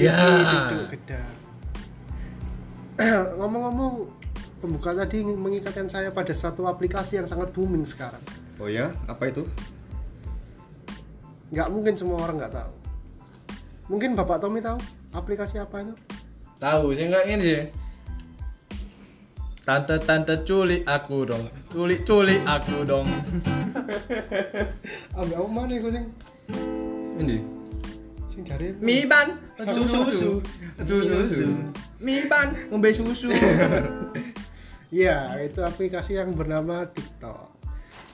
Ya. Geda. Ngomong-ngomong pembuka tadi mengikatkan saya pada suatu aplikasi yang sangat booming sekarang. Oh ya, apa itu? Nggak mungkin semua orang nggak tahu. Mungkin Bapak Tommy tahu aplikasi apa itu? Tahu sih enggak ini sih. Tante-tante culik aku dong. Culik-culik aku dong. Ambil apa mana gue sing Ini. sing jari Mi ban, susu, susu, susu, Mi ban, ngombe susu. Iya, itu aplikasi yang bernama TikTok.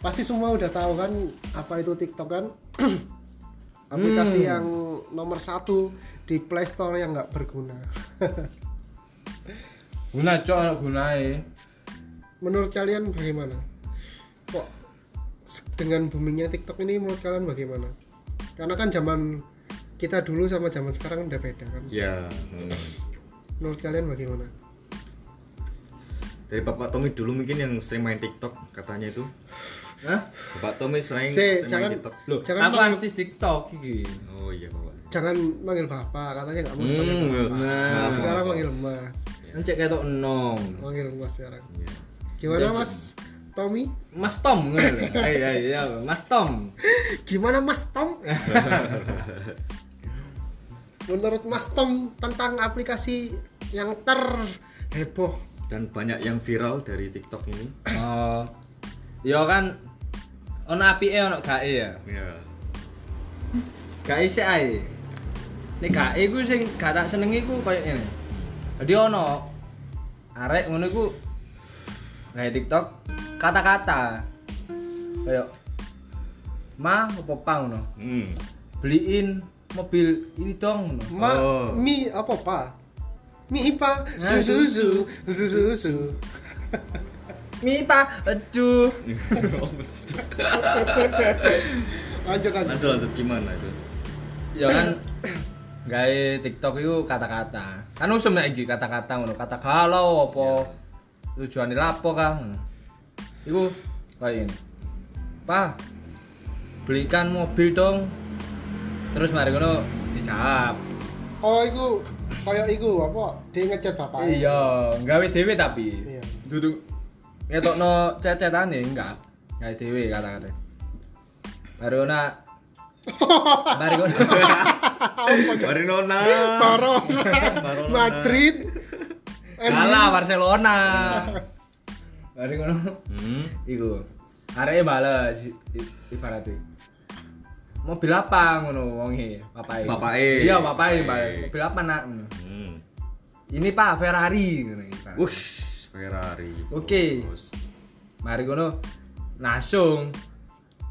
Pasti semua udah tahu kan apa itu TikTok kan? aplikasi Hmm. yang nomor satu di Play Store yang nggak berguna. Guna cok gunae. menurut kalian bagaimana? Kok dengan boomingnya TikTok ini menurut kalian bagaimana? Karena kan zaman kita dulu sama zaman sekarang udah beda kan. Ya. hmm. Menurut kalian bagaimana? Dari Bapak Tommy dulu mungkin yang sering main TikTok katanya itu. Hah? Bapak Tommy sering, Si, sering jangan- main TikTok. Loh, Jangan aku artis TikTok iki. Oh iya Bapak. Jangan manggil bapak, katanya nggak mau Hmm, manggil bapak. nah. Sekarang manggil mas, Encek ketok enom. manggil mas sekarang. Iya. Gimana Jadi- mas Tommy? Mas Tom ngono lho. Ayo ayo ya, Mas Tom. Gimana mas Tom? Menurut mas Tom tentang aplikasi yang terheboh Dan banyak yang viral dari TikTok ini. Oh. Ya kan ono apike ono gae ya. Ya. Gae sik ae. Nek gae ku sing gak tak senengi ku koyo ngene. Jadi ono arek ngono iku gawe TikTok kata-kata. Kayak Ma apa pang ngono. Hmm. Beliin mobil ini dong. Ma, Oh. mi apa pak? Mi ipa, susu susu, susu susu. Mi pa, aduh. Lanjut lanjut. lanjut lanjut gimana itu? ya kan gawe TikTok itu kata-kata kan usum iki kata-kata ngono kata galau apa tujuane lapo kah iku kayak ini Pak belikan mobil dong terus mari ngono dijawab Oh, iku kayak iku apa? Dia ngechat bapak. iya gawe dhewe tapi Iya. duduk ngetokno cecetane enggak gawe dhewe kata-kata mari ngono mari ngono Mari Nona. Barcelona, Barcelona. Madrid. kalah Barcelona mari ngono Hmm. Iku. Areke bales ibaratnya. Mobil apa ngono wonge, bapake. Bapake. Iya, bapake, bales. Mobil apa nak? ngono. Hmm. Ini Pak Ferrari ngono. Wush, Ferrari. Oke. Bagus. Mari ngono langsung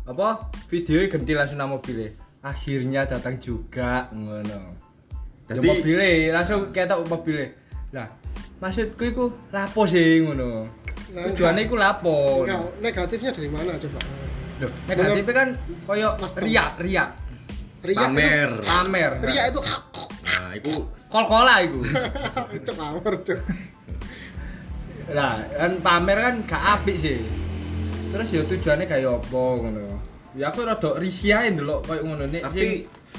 apa videonya ganti langsung nama mobilnya akhirnya datang juga ngono jadi Jadi- mobilnya langsung ketok mobilnya lah maksudku iku lapo sih ngono tujuannya iku lapo negatifnya dari mana coba? Loh, negatifnya kan koyo riak, riak. Ria Pamer. Pamer. Itu, Ria itu Nah, itu kol-kola iku. cek power cek. Lah, kan pamer kan gak apik sih. Terus ya tujuannya kayak apa ngono. Ya aku rada risih ae ndelok koyo ngono nek Tapi sing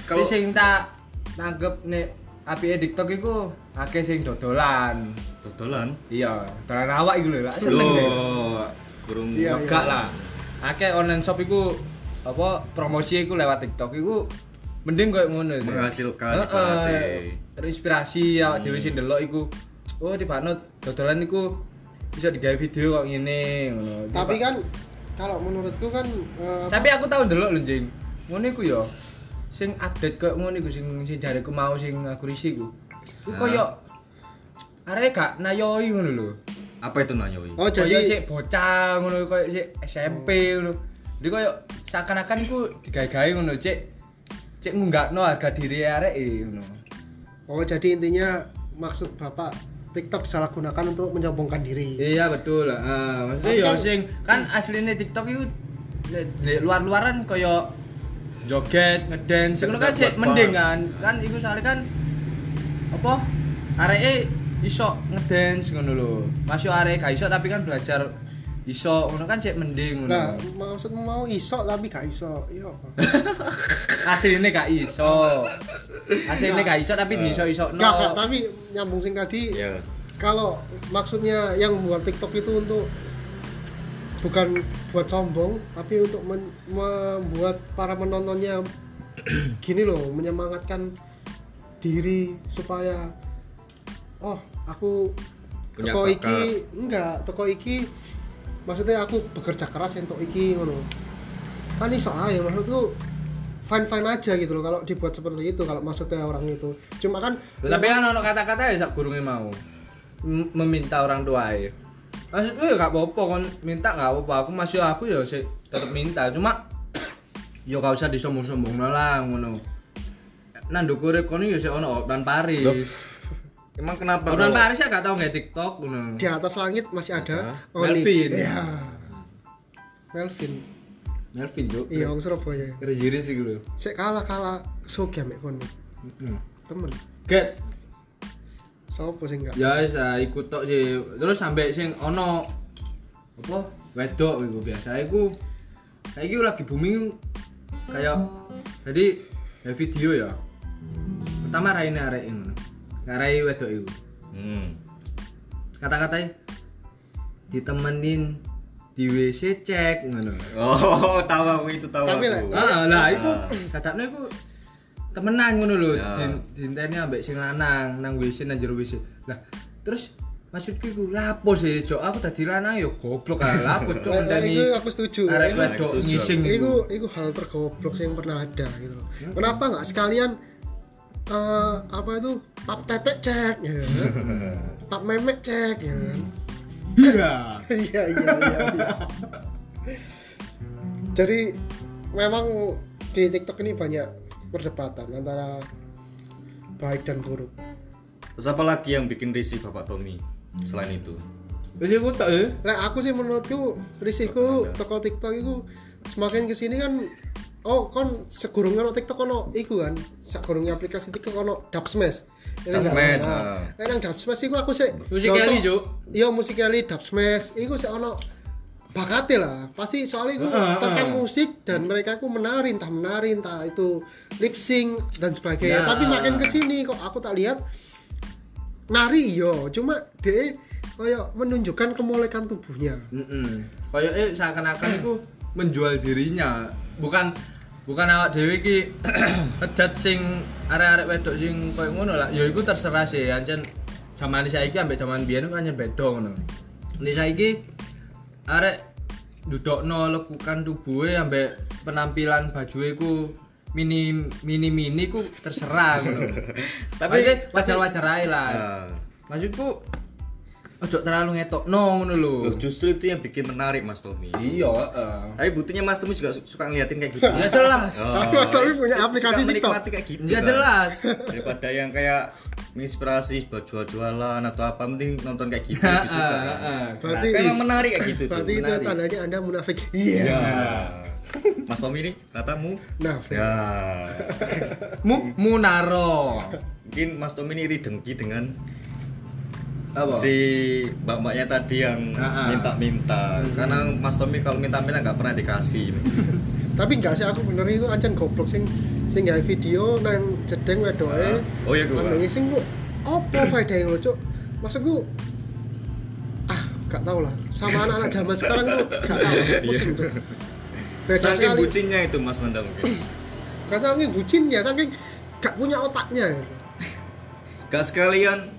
kalau- sing tak tanggep nek apike TikTok iku akeh sing dodolan. dodolan. Iya, dodolan awak iku lho, lak seneng sih. Loh, kurung Iya, Ya gak lah. Akeh online shop iku apa promosi iku lewat TikTok iku mending koyo ngono. itu. Menghasilkan ibaratnya. terinspirasi ya Hmm. dhewe sing ndelok iku. Oh, tibano dodolan iku bisa digawe video kok ngene ngono. Tapi kan kalau menurutku kan eh, tapi aku tahu ndelok lho, Jing. Ngono iku ya. Sing update koyo ngono iku sing sing jareku mau sing aku risih iku. Iku Nah. koyo arek gak nayoi ngono lho. Apa itu nanyoi? Oh Jadi sik bocah ngono koyo sik SMP ngono. Jadi koyo seakan-akan iku digawe-gawe ngono, Cek. Cek ngunggakno harga diri arek ngono. Oh jadi intinya maksud bapak TikTok disalahgunakan untuk menyombongkan diri. Iya betul. Heeh, maksudnya Tapi ya kan- sing kan aslinya TikTok itu luar-luaran koyo joget, ngedance, ngono kan cek Buat mending fun. kan. Kan iku soalnya kan apa? Areke iso ngedance ngono lho. Masuk arek gak iso tapi kan belajar iso ngono kan cek mending Nah, ngono. maksudmu mau iso tapi gak iso. Iya apa? Asline gak iso. Asline gak iso tapi diiso-iso Enggak, enggak, tapi nyambung sing tadi Ya. kalau maksudnya yang buat TikTok itu untuk bukan buat sombong tapi untuk men- membuat para penontonnya gini loh menyemangatkan diri supaya oh aku Punya toko bakat. iki enggak toko iki maksudnya aku bekerja keras untuk iki ngono kan iso aja maksudku fine fine aja gitu loh kalau dibuat seperti itu kalau maksudnya orang itu cuma kan Tapi kan ono kata-kata ya sak gurunge mau. M- meminta orang tua ya. Maksudku ya gak apa-apa kon minta gak apa-apa. Aku masih aku ya sih tetep minta. Cuma yo gak usah disombong-sombong lah ngono. Nah ndukure kono ya sik ono Oktan Paris. Loh, Emang kenapa Oktan kalau- Paris ya gak tau nggak TikTok ngono. di atas langit masih ada? Oli. Melvin. Iya. Melvin. Melvin Juk. Iya, wong Surabaya. Rejiri sih lho. Sik kalah kalah soge mek kono. Heeh. Temen. Get Sopo sing enggak? ya wis ah, ikut tok sih. Terus sampai sing ono apa wedok iku biasa iku saiki lagi booming kayak jadi ya video ya. Pertama raine arek ngono. Ngarai wedok iku. Hmm. Kata-katanya ditemenin di WC cek ngono. Oh, tahu aku itu tahu Tapi aku. lah- Ah, lah iku Ah. katanya iku temenan ngono lho. Ya. Di dinteni ambek sing lanang nang WC nang jero WC. Lah, terus maksudku iku lapo sih, Cok? Aku tadi lanang ya goblok kan. Lapo Cok ngenteni iku aku setuju. arek wedok ngising Iku iku. iku hal tergoblok yang pernah ada gitu. loh. Kenapa nggak sekalian eh apa itu tap tetek cek ya. kan? tap memek cek ya. kan? Iya. Iya iya iya. iya. Jadi memang di TikTok ini banyak perdebatan antara baik dan buruk. Terus apa lagi yang bikin risih Bapak Tommy selain itu? Wis iku tok ya. Nah, aku sih menurutku risiko toko TikTok itu semakin ke sini kan oh kon segurunge ono TikTok ono iku kan segurunge aplikasi TikTok ono dub smash Ini enggak Smash, ono. ah. Nah, nang dub smash iku aku sih Musik Kelly, Cuk. iya musik Kelly dub smash iku sih ono bakatnya lah pasti soalnya itu Heeh, tentang heeh. musik dan mereka ku menari entah menari entah itu lip sync dan sebagainya Ya. tapi makin ke sini kok aku tak lihat nari yo cuma dia kayak menunjukkan kemolekan tubuhnya Heeh. Kayak seakan-akan iku menjual dirinya, bukan bukan awak dhewe iki ngejat sing arek-arek wedok sing koyo ngono lah. Ya iku terserah sih, ancen zaman saiki ambek zaman biyen kan ancen beda ngono. Nek saiki arek dudukno lekukan tubuhe ambek penampilan baju iku mini mini mini ku terserah ngono. Tapi- wajar-wajar ae lah. Nah, Maksudku ojo terlalu ngetokno ngono lho. loh, justru itu yang bikin menarik Mas Tommy. Iya, heeh. Tapi buktinya Mas Tommy juga su- suka ngeliatin kayak gitu. Ya jelas. Oh, Mas Tommy punya suka aplikasi TikTok. menikmati kayak gitu. Ya kan. jelas. Daripada yang kayak menginspirasi buat jual-jualan atau apa penting nonton kayak gitu lebih suka kan. Berarti Kan emang menarik kayak gitu tuh. berarti itu menarik. tandanya anda munafik iya Ya. Mas Tommy ini katamu nah ya Mu Munaro. mungkin Mas Tommy ini iri dengki dengan Apa? si mbak-mbaknya tadi yang Ah, ah. minta-minta. Karena Mas Tommy kalau minta-minta nggak pernah dikasih. Tapi enggak sih aku bener itu ancen goblok sing sing gawe video nang jedeng wedoke oh iya gue ambek ngising kok apa faedahnya lo cuk? Maksudku ah gak tau lah. Sama anak-anak zaman sekarang tuh gak tau pusing tuh beda saking sekali. bucinnya itu Mas Nanda mungkin. Kata saking bucin ya saking gak punya otaknya gitu. gak sekalian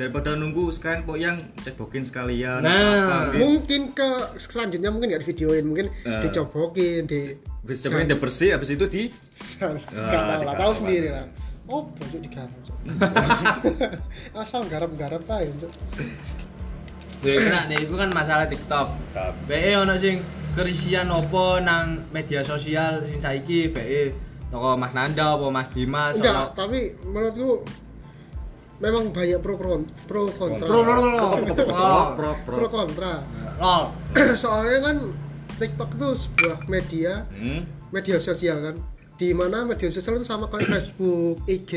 daripada nunggu sekalian poyang cebokin sekalian Nah. apa, gitu. mungkin ke selanjutnya mungkin gak di videoin mungkin Nah. dicobokin di Habis cobain udah bersih habis itu di gak tahu lah digarap tahu lah. sendiri lah oh bocok digarap Cuk. asal garap-garap aja Cuk. Gue kena nih, itu kan masalah TikTok. BE ono sing kerisian opo nang media sosial sing saiki BE toko Mas Nanda apa Mas Dimas enggak tapi menurutku memang banyak pro pro pro kontra. Pro, pro, pro, pro. kontra. Lol. soalnya kan TikTok itu sebuah media Hmm? media sosial kan. Di mana media sosial itu sama kayak Facebook, IG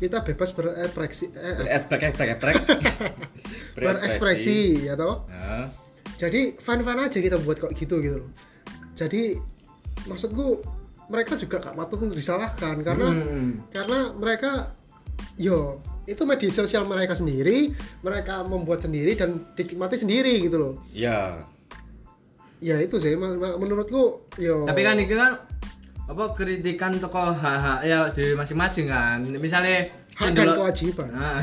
kita bebas berekspresi eh, esprek esprek berekspresi. Ya toh. Jadi fan fan aja kita buat kok gitu gitu loh. Jadi maksudku mereka juga gak patut untuk disalahkan karena Hmm. karena mereka yo itu media sosial mereka sendiri mereka membuat sendiri dan dinikmati sendiri gitu loh ya ya itu sih menurutku yo Tapi kan ini kan apa kritikan toko hak-hak ya di masing-masing kan. Misalnya hak sing dan delok- kewajiban Nah,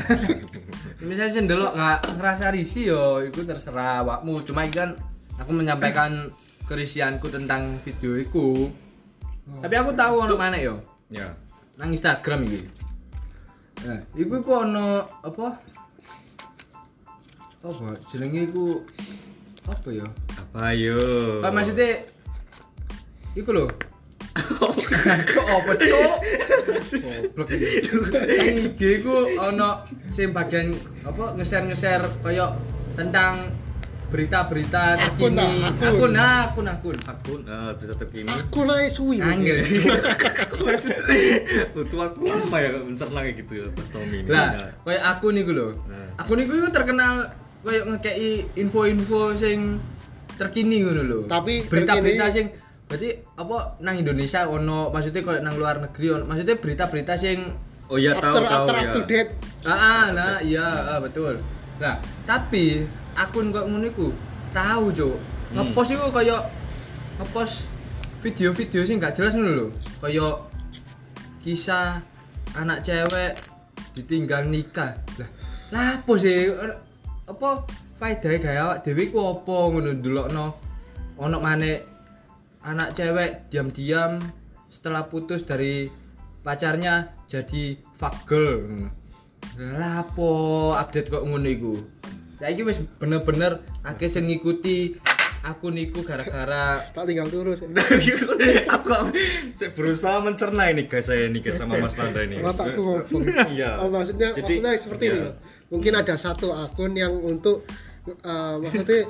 misalnya sing delok nggak ngerasa risih yo, itu terserah awakmu. Cuma iki kan aku menyampaikan kerisianku tentang video itu. Oh. Tapi aku tahu ono mana yo. ya Nang Instagram iki. Nah, iku iku ono apa? Apa jenenge iku apa ya? apa yo Pak maksudnya iku lho. Kok apa cok? Goblok iki. Nang IG ono sing bagian apa nge-share-nge-share kaya tentang berita-berita Akun terkini. lah, akun. Akun nah, akun akun. akun eh, bisa terkini aku naik suwi Angel. Butuh waktu lama ya mencerna kayak gitu ya pas Tommy ini Lah, kayak akun iku lho. Nah. Akun iku iku terkenal kayak ngekei info-info sing terkini ngono lho. Tapi berita-berita sing berarti apa nang Indonesia ono maksudnya kayak nang luar negeri ono maksudnya berita-berita sing oh iya tahu tahu after ya up to date ah, ah nah iya ah, betul. Nah, tapi akun kok ngono iku tahu, Cuk. Hmm. Ngepost iku kayak ngepost video-video sing gak jelas ngono lho. Kayak kisah anak cewek ditinggal nikah. Lah, lah apa sih apa faedahe gawe awak dhewe ku apa ngono ndelokno ono maneh anak cewek diam-diam setelah putus dari pacarnya jadi ngono. Lah apa update kok ngono iku? Saiki wis bener-bener akeh sing ngikuti akun iku gara-gara tak tinggal terus aku saya berusaha mencerna ini guys saya ini guys sama Mas Nanda ini. Otakku ngomong. Iya. Oh, maksudnya Jadi, maksudnya seperti iya. ini. loh. mungkin ada satu akun yang untuk eh, maksudnya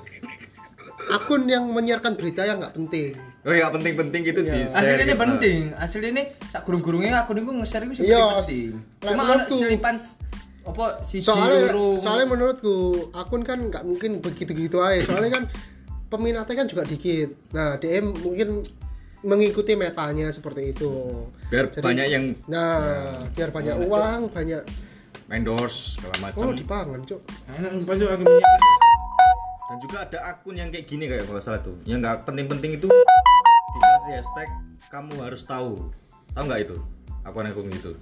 akun yang menyiarkan berita yang nggak penting. Oh ya penting-penting gitu Iya. di asli ini penting. Asli ini sak gurung-gurungnya akun iku nge-share iku Iya, penting cuma ana selipan apa siji soalnya loro? soalnya menurutku akun kan nggak mungkin begitu gitu aja. Soalnya kan peminatnya kan juga dikit. Nah DM mungkin mengikuti metanya seperti itu. Biar Jadi- banyak yang nah biar banyak Nah, uang banyak endorse segala macam. oh dipangan cok. Enak, lupa tuh aku minyak. dan juga ada akun yang kayak gini kayak kalau salah tuh. Yang nggak penting-penting itu dikasih hashtag kamu harus tahu. Tahu nggak itu? Akun akun gitu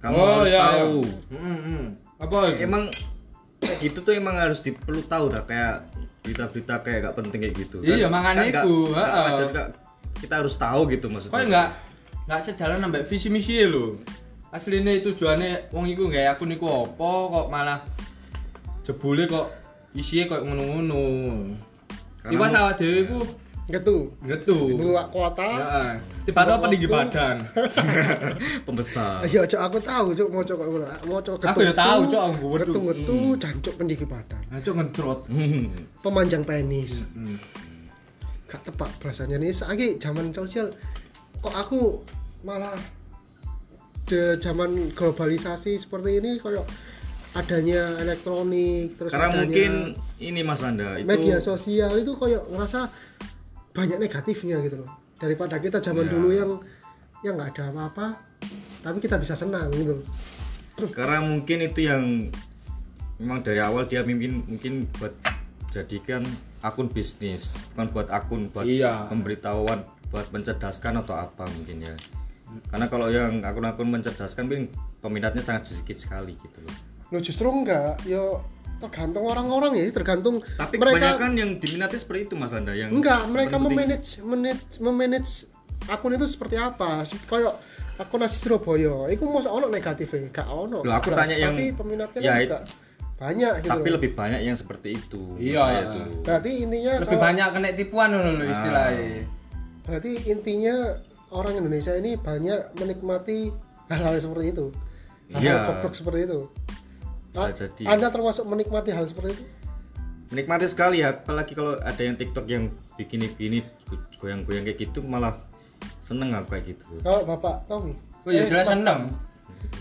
kamu Oh, harus iya, tahu. Mm, mm. apa itu? emang kayak gitu tuh emang harus perlu tahu dah kayak berita-berita kayak gak penting kayak gitu. Iya, makanya nggak- itu, nggak heeh. wajar, nggak- kita harus tahu gitu kok maksudnya enggak enggak sejalan sampai visi misi lho. Aslinya tujuannya wong iku nggak akun iku apa kok malah jebule kok isinya kok ngono-ngono. Karena Iwas awak dhewe iku gitu gitu buat kuota Heeh. Buat peninggi waktu. badan. pembesar ya cok aku tahu cok mau cok mau cok Aku ya tahu, Cok, aku wedu. ketung ketu jancuk pendiki badan Ancuk ngedrot. Hmm. pemanjang penis Hmm. gak tepat bahasanya nih lagi zaman sosial kok aku malah de zaman globalisasi seperti ini kayak adanya elektronik terus karena adanya mungkin ini Mas Anda itu media sosial itu kayak ngerasa banyak negatifnya gitu loh daripada kita zaman Ya. dulu yang yang nggak ada apa-apa tapi kita bisa senang gitu loh. karena mungkin itu yang memang dari awal dia mimpin mungkin buat jadikan akun bisnis bukan buat akun buat Iya. pemberitahuan buat mencerdaskan atau apa mungkin ya karena kalau yang akun-akun mencerdaskan mungkin peminatnya sangat sedikit sekali gitu loh Loh justru enggak, yo tergantung orang-orang ya, tergantung tapi mereka kebanyakan yang diminati seperti itu Mas Anda yang enggak, mereka memanage manage memanage akun itu seperti apa? Kayak akun nasi Surabaya, itu mau ono negatifnya, gak ono. Loh, aku tanya yang- tapi peminatnya ya, kan juga banyak gitu. tapi loh. lebih banyak yang seperti itu Iya. tuh. Berarti intinya Lebih kalau- banyak kena tipuan ngono lho istilahnya. berarti intinya orang Indonesia ini banyak menikmati hal-hal seperti itu. Hal-hal Iya. goblok seperti itu. Bisa A- jadi. Anda termasuk menikmati hal seperti itu? menikmati sekali ya apalagi kalau ada yang TikTok yang begini-begini goyang-goyang kayak gitu malah seneng aku kayak gitu Kalau Bapak Tommy? Oh ya Eh, jelas seneng.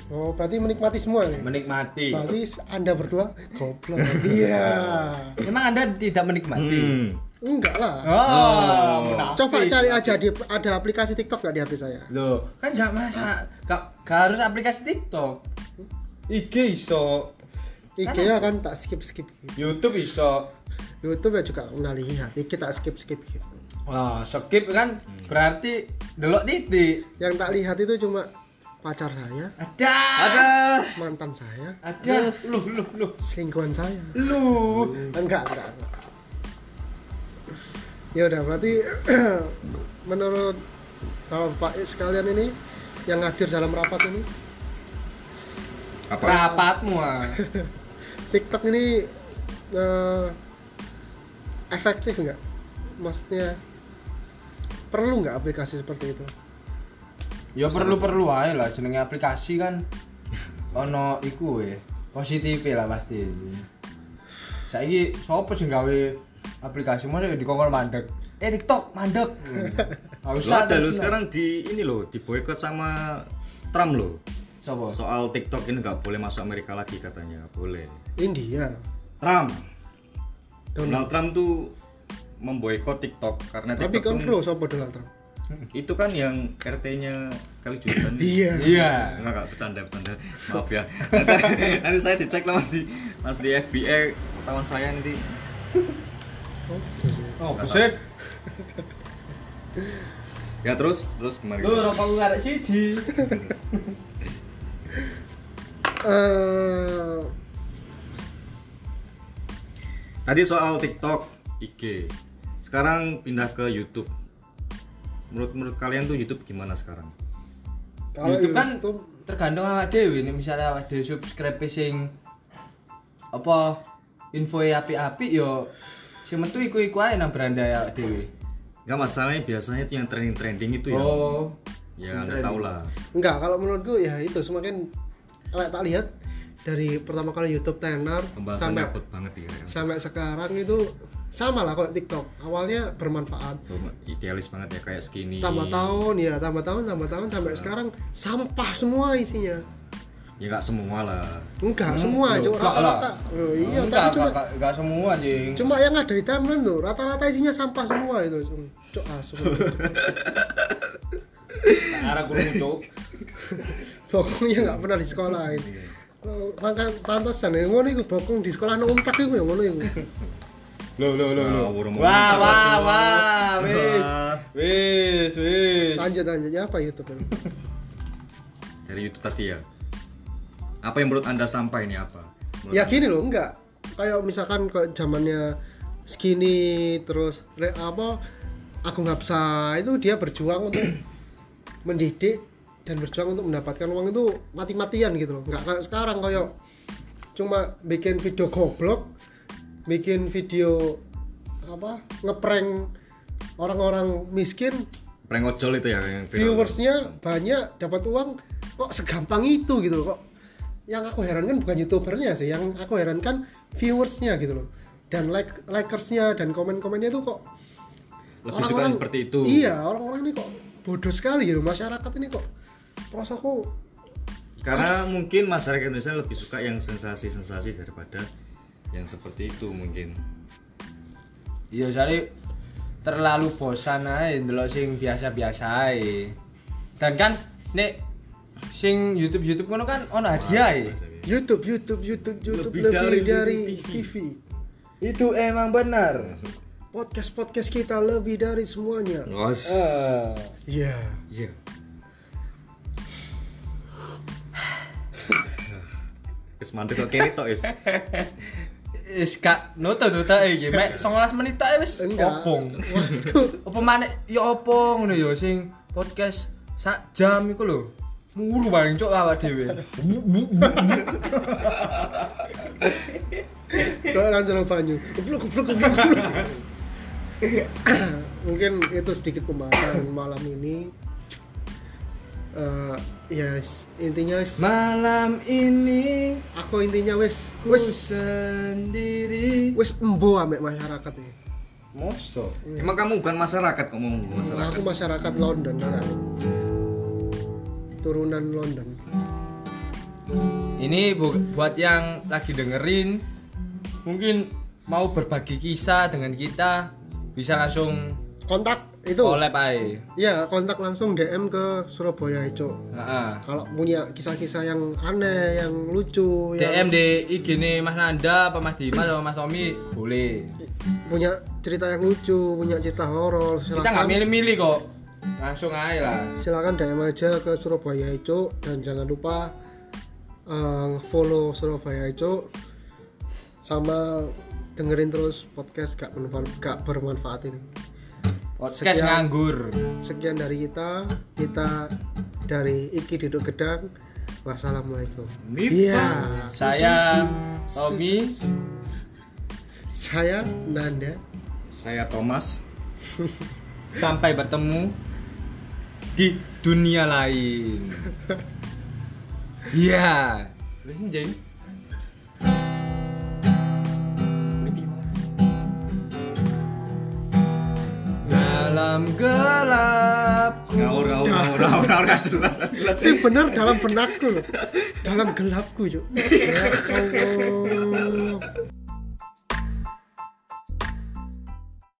Oh, berarti menikmati semua nih. Menikmati. Berarti Anda berdua goblok. Iya. Emang Anda tidak menikmati? Hmm. Enggak lah. Oh, munafik. Coba cari aja di ada aplikasi TikTok nggak di HP saya? Loh, kan nggak masa, nggak nggak harus aplikasi TikTok. IG iso, IG ya kan tak skip skip gitu. YouTube iso. YouTube ya juga nggak lihat. IG tak skip skip gitu. Wah, skip kan berarti delok titik. Yang tak lihat itu cuma pacar saya, Ada. Ada. mantan saya, Ada. Lu lu lu. selingkuhan saya. Lu. Enggak, enggak, enggak. Ya udah berarti menurut Bapak sekalian ini yang hadir dalam rapat ini Apa? Rapatmu ah. TikTok ini eh, efektif nggak? Maksudnya perlu nggak aplikasi seperti itu? Ya perlu-perlu aja lah jenenge aplikasi kan ono iku we positif lah pasti. Saiki sopo sing gawe aplikasi masa di kongkol mandek. Eh TikTok mandek. Lo usah ada lo terus, sekarang di ini lo di boykot sama Trump lo. Sopo? Soal TikTok ini nggak boleh masuk Amerika lagi katanya, boleh. India. Trump. Donald. Donald Trump tuh memboikot TikTok karena Tapi TikTok kan tuh- pro siapa Donald Trump? itu kan yang RT-nya kali jutaan. Iya. Iya. Enggak, enggak bercanda, bercanda. Maaf ya. Nanti, nanti saya dicek lah mas di mas di FBI ketahuan saya nanti. Oh, ya. Oh, Nggak buset. Ya terus, terus kemarin. Lu rokok lu ada siji. Eh, Tadi soal TikTok, IG. Sekarang pindah ke YouTube. Menurut menurut kalian tuh YouTube gimana sekarang? kalau YouTube kan YouTube, tergantung awak dhewe nih misalnya awak dhewe subscribe sing apa info api-api yo sing metu iku-iku ae nang beranda awak dhewe. Enggak masalahnya biasanya itu yang trending-trending itu ya. Oh. ya Anda tahu lah. enggak kalau menurutku ya itu semakin kayak tak lihat dari pertama kali YouTube tenar sampai akut banget ya. sampai sekarang itu sama lah kalau TikTok awalnya bermanfaat Tuh, Idealis banget ya kayak skinny. tambah tahun ya tambah tahun tambah tahun sampai sekarang sampah semua isinya Ya enggak semua lah. enggak Hmm, semua loh, cuma rata-rata oh, iya enggak, tapi cuma enggak, enggak semua jing. cuma yang ada di timeline tuh rata-rata isinya sampah semua itu cok asu Arah kurung cuk. bokongnya nggak pernah di sekolahin Oh, maka pantesan ya ngono iku bokong di sekolah no untak iku ya ngono iku Lo lo lo lo. Wah apa wah wah wis. Wis wis. lanjut lanjutnya apa YouTube ini Dari YouTube tadi ya. Apa yang menurut Anda sampai ini apa? Menurut ya gini loh enggak kayak misalkan kayak zamannya skinny terus re, apa aku nggak bisa itu dia berjuang untuk mendidik dan berjuang untuk mendapatkan uang itu mati-matian gitu loh. Nggak kayak sekarang kayak cuma bikin video goblok bikin video apa ngeprank orang-orang miskin. Prank ojol itu ya yang viral. viewersnya banyak dapat uang kok segampang itu gitu loh. Kok yang aku herankan bukan youtubernya sih yang aku herankan viewersnya gitu loh. Dan like likersnya dan komen-komennya itu kok Lebih suka seperti itu. iya orang-orang ini kok bodoh sekali gitu. Masyarakat ini kok rasaku Karena mungkin masyarakat Indonesia lebih suka yang sensasi-sensasi daripada yang seperti itu mungkin. Iya jadi terlalu bosan aja ndelok sing biasa-biasa ae. Dan kan nek sing YouTube YouTube kono kan ono hadiah ae. YouTube YouTube YouTube YouTube Lebih lebih, dari dari, TV. TV Itu emang benar. podcast podcast kita lebih dari semuanya Ngos. iya Iya. Wis mandek kok kene tok wis. Wis gak noto noto iki mek 19 menit ae wis opong. Apa maneh ya opo ngono ya sing podcast sak jam iku lho. Mulu paling cok awak dhewe. Kok langsung banyu. Geblok geblok geblok. geblok. Mungkin itu sedikit pembahasan malam ini. Eh ya s- intinya s- Malam ini aku intinya wis ku wis sendiri. wis embo ambek masyarakat ya. Mosto. Emang kamu bukan masyarakat kok mau Nah, masyarakat. aku masyarakat London kan. Turunan London. ini bu- buat yang lagi dengerin mungkin mau berbagi kisah dengan kita bisa langsung kontak itu. Collab aja ya kontak langsung DM ke Surabaya Heeh. kalau punya kisah-kisah yang aneh yang lucu DM yang di IG nih Mas Nanda apa Mas Dimas atau Mas Tommy? Boleh. Punya cerita yang lucu punya cerita horor kita nggak silakan milih-milih kok. Langsung aja lah. silakan DM aja ke Surabaya Ico dan jangan lupa eh, follow Surabaya Ico sama dengerin terus podcast gak, gak bermanfaat ini podcast Sekian. nganggur. Sekian dari kita. Kita dari Iki Duduk Gedang. Wassalamualaikum. Iya. Saya Tommy. Saya Nanda. Saya Thomas. sampai bertemu di dunia lain. Iya. Wis, Jeng. Dalam gelap. Ngawur ngawur ngawur. ngawur ngawur. Nggak jelas nggak jelas. sih bener dalam benakku loh dalam gelapku yuk. Ya Allah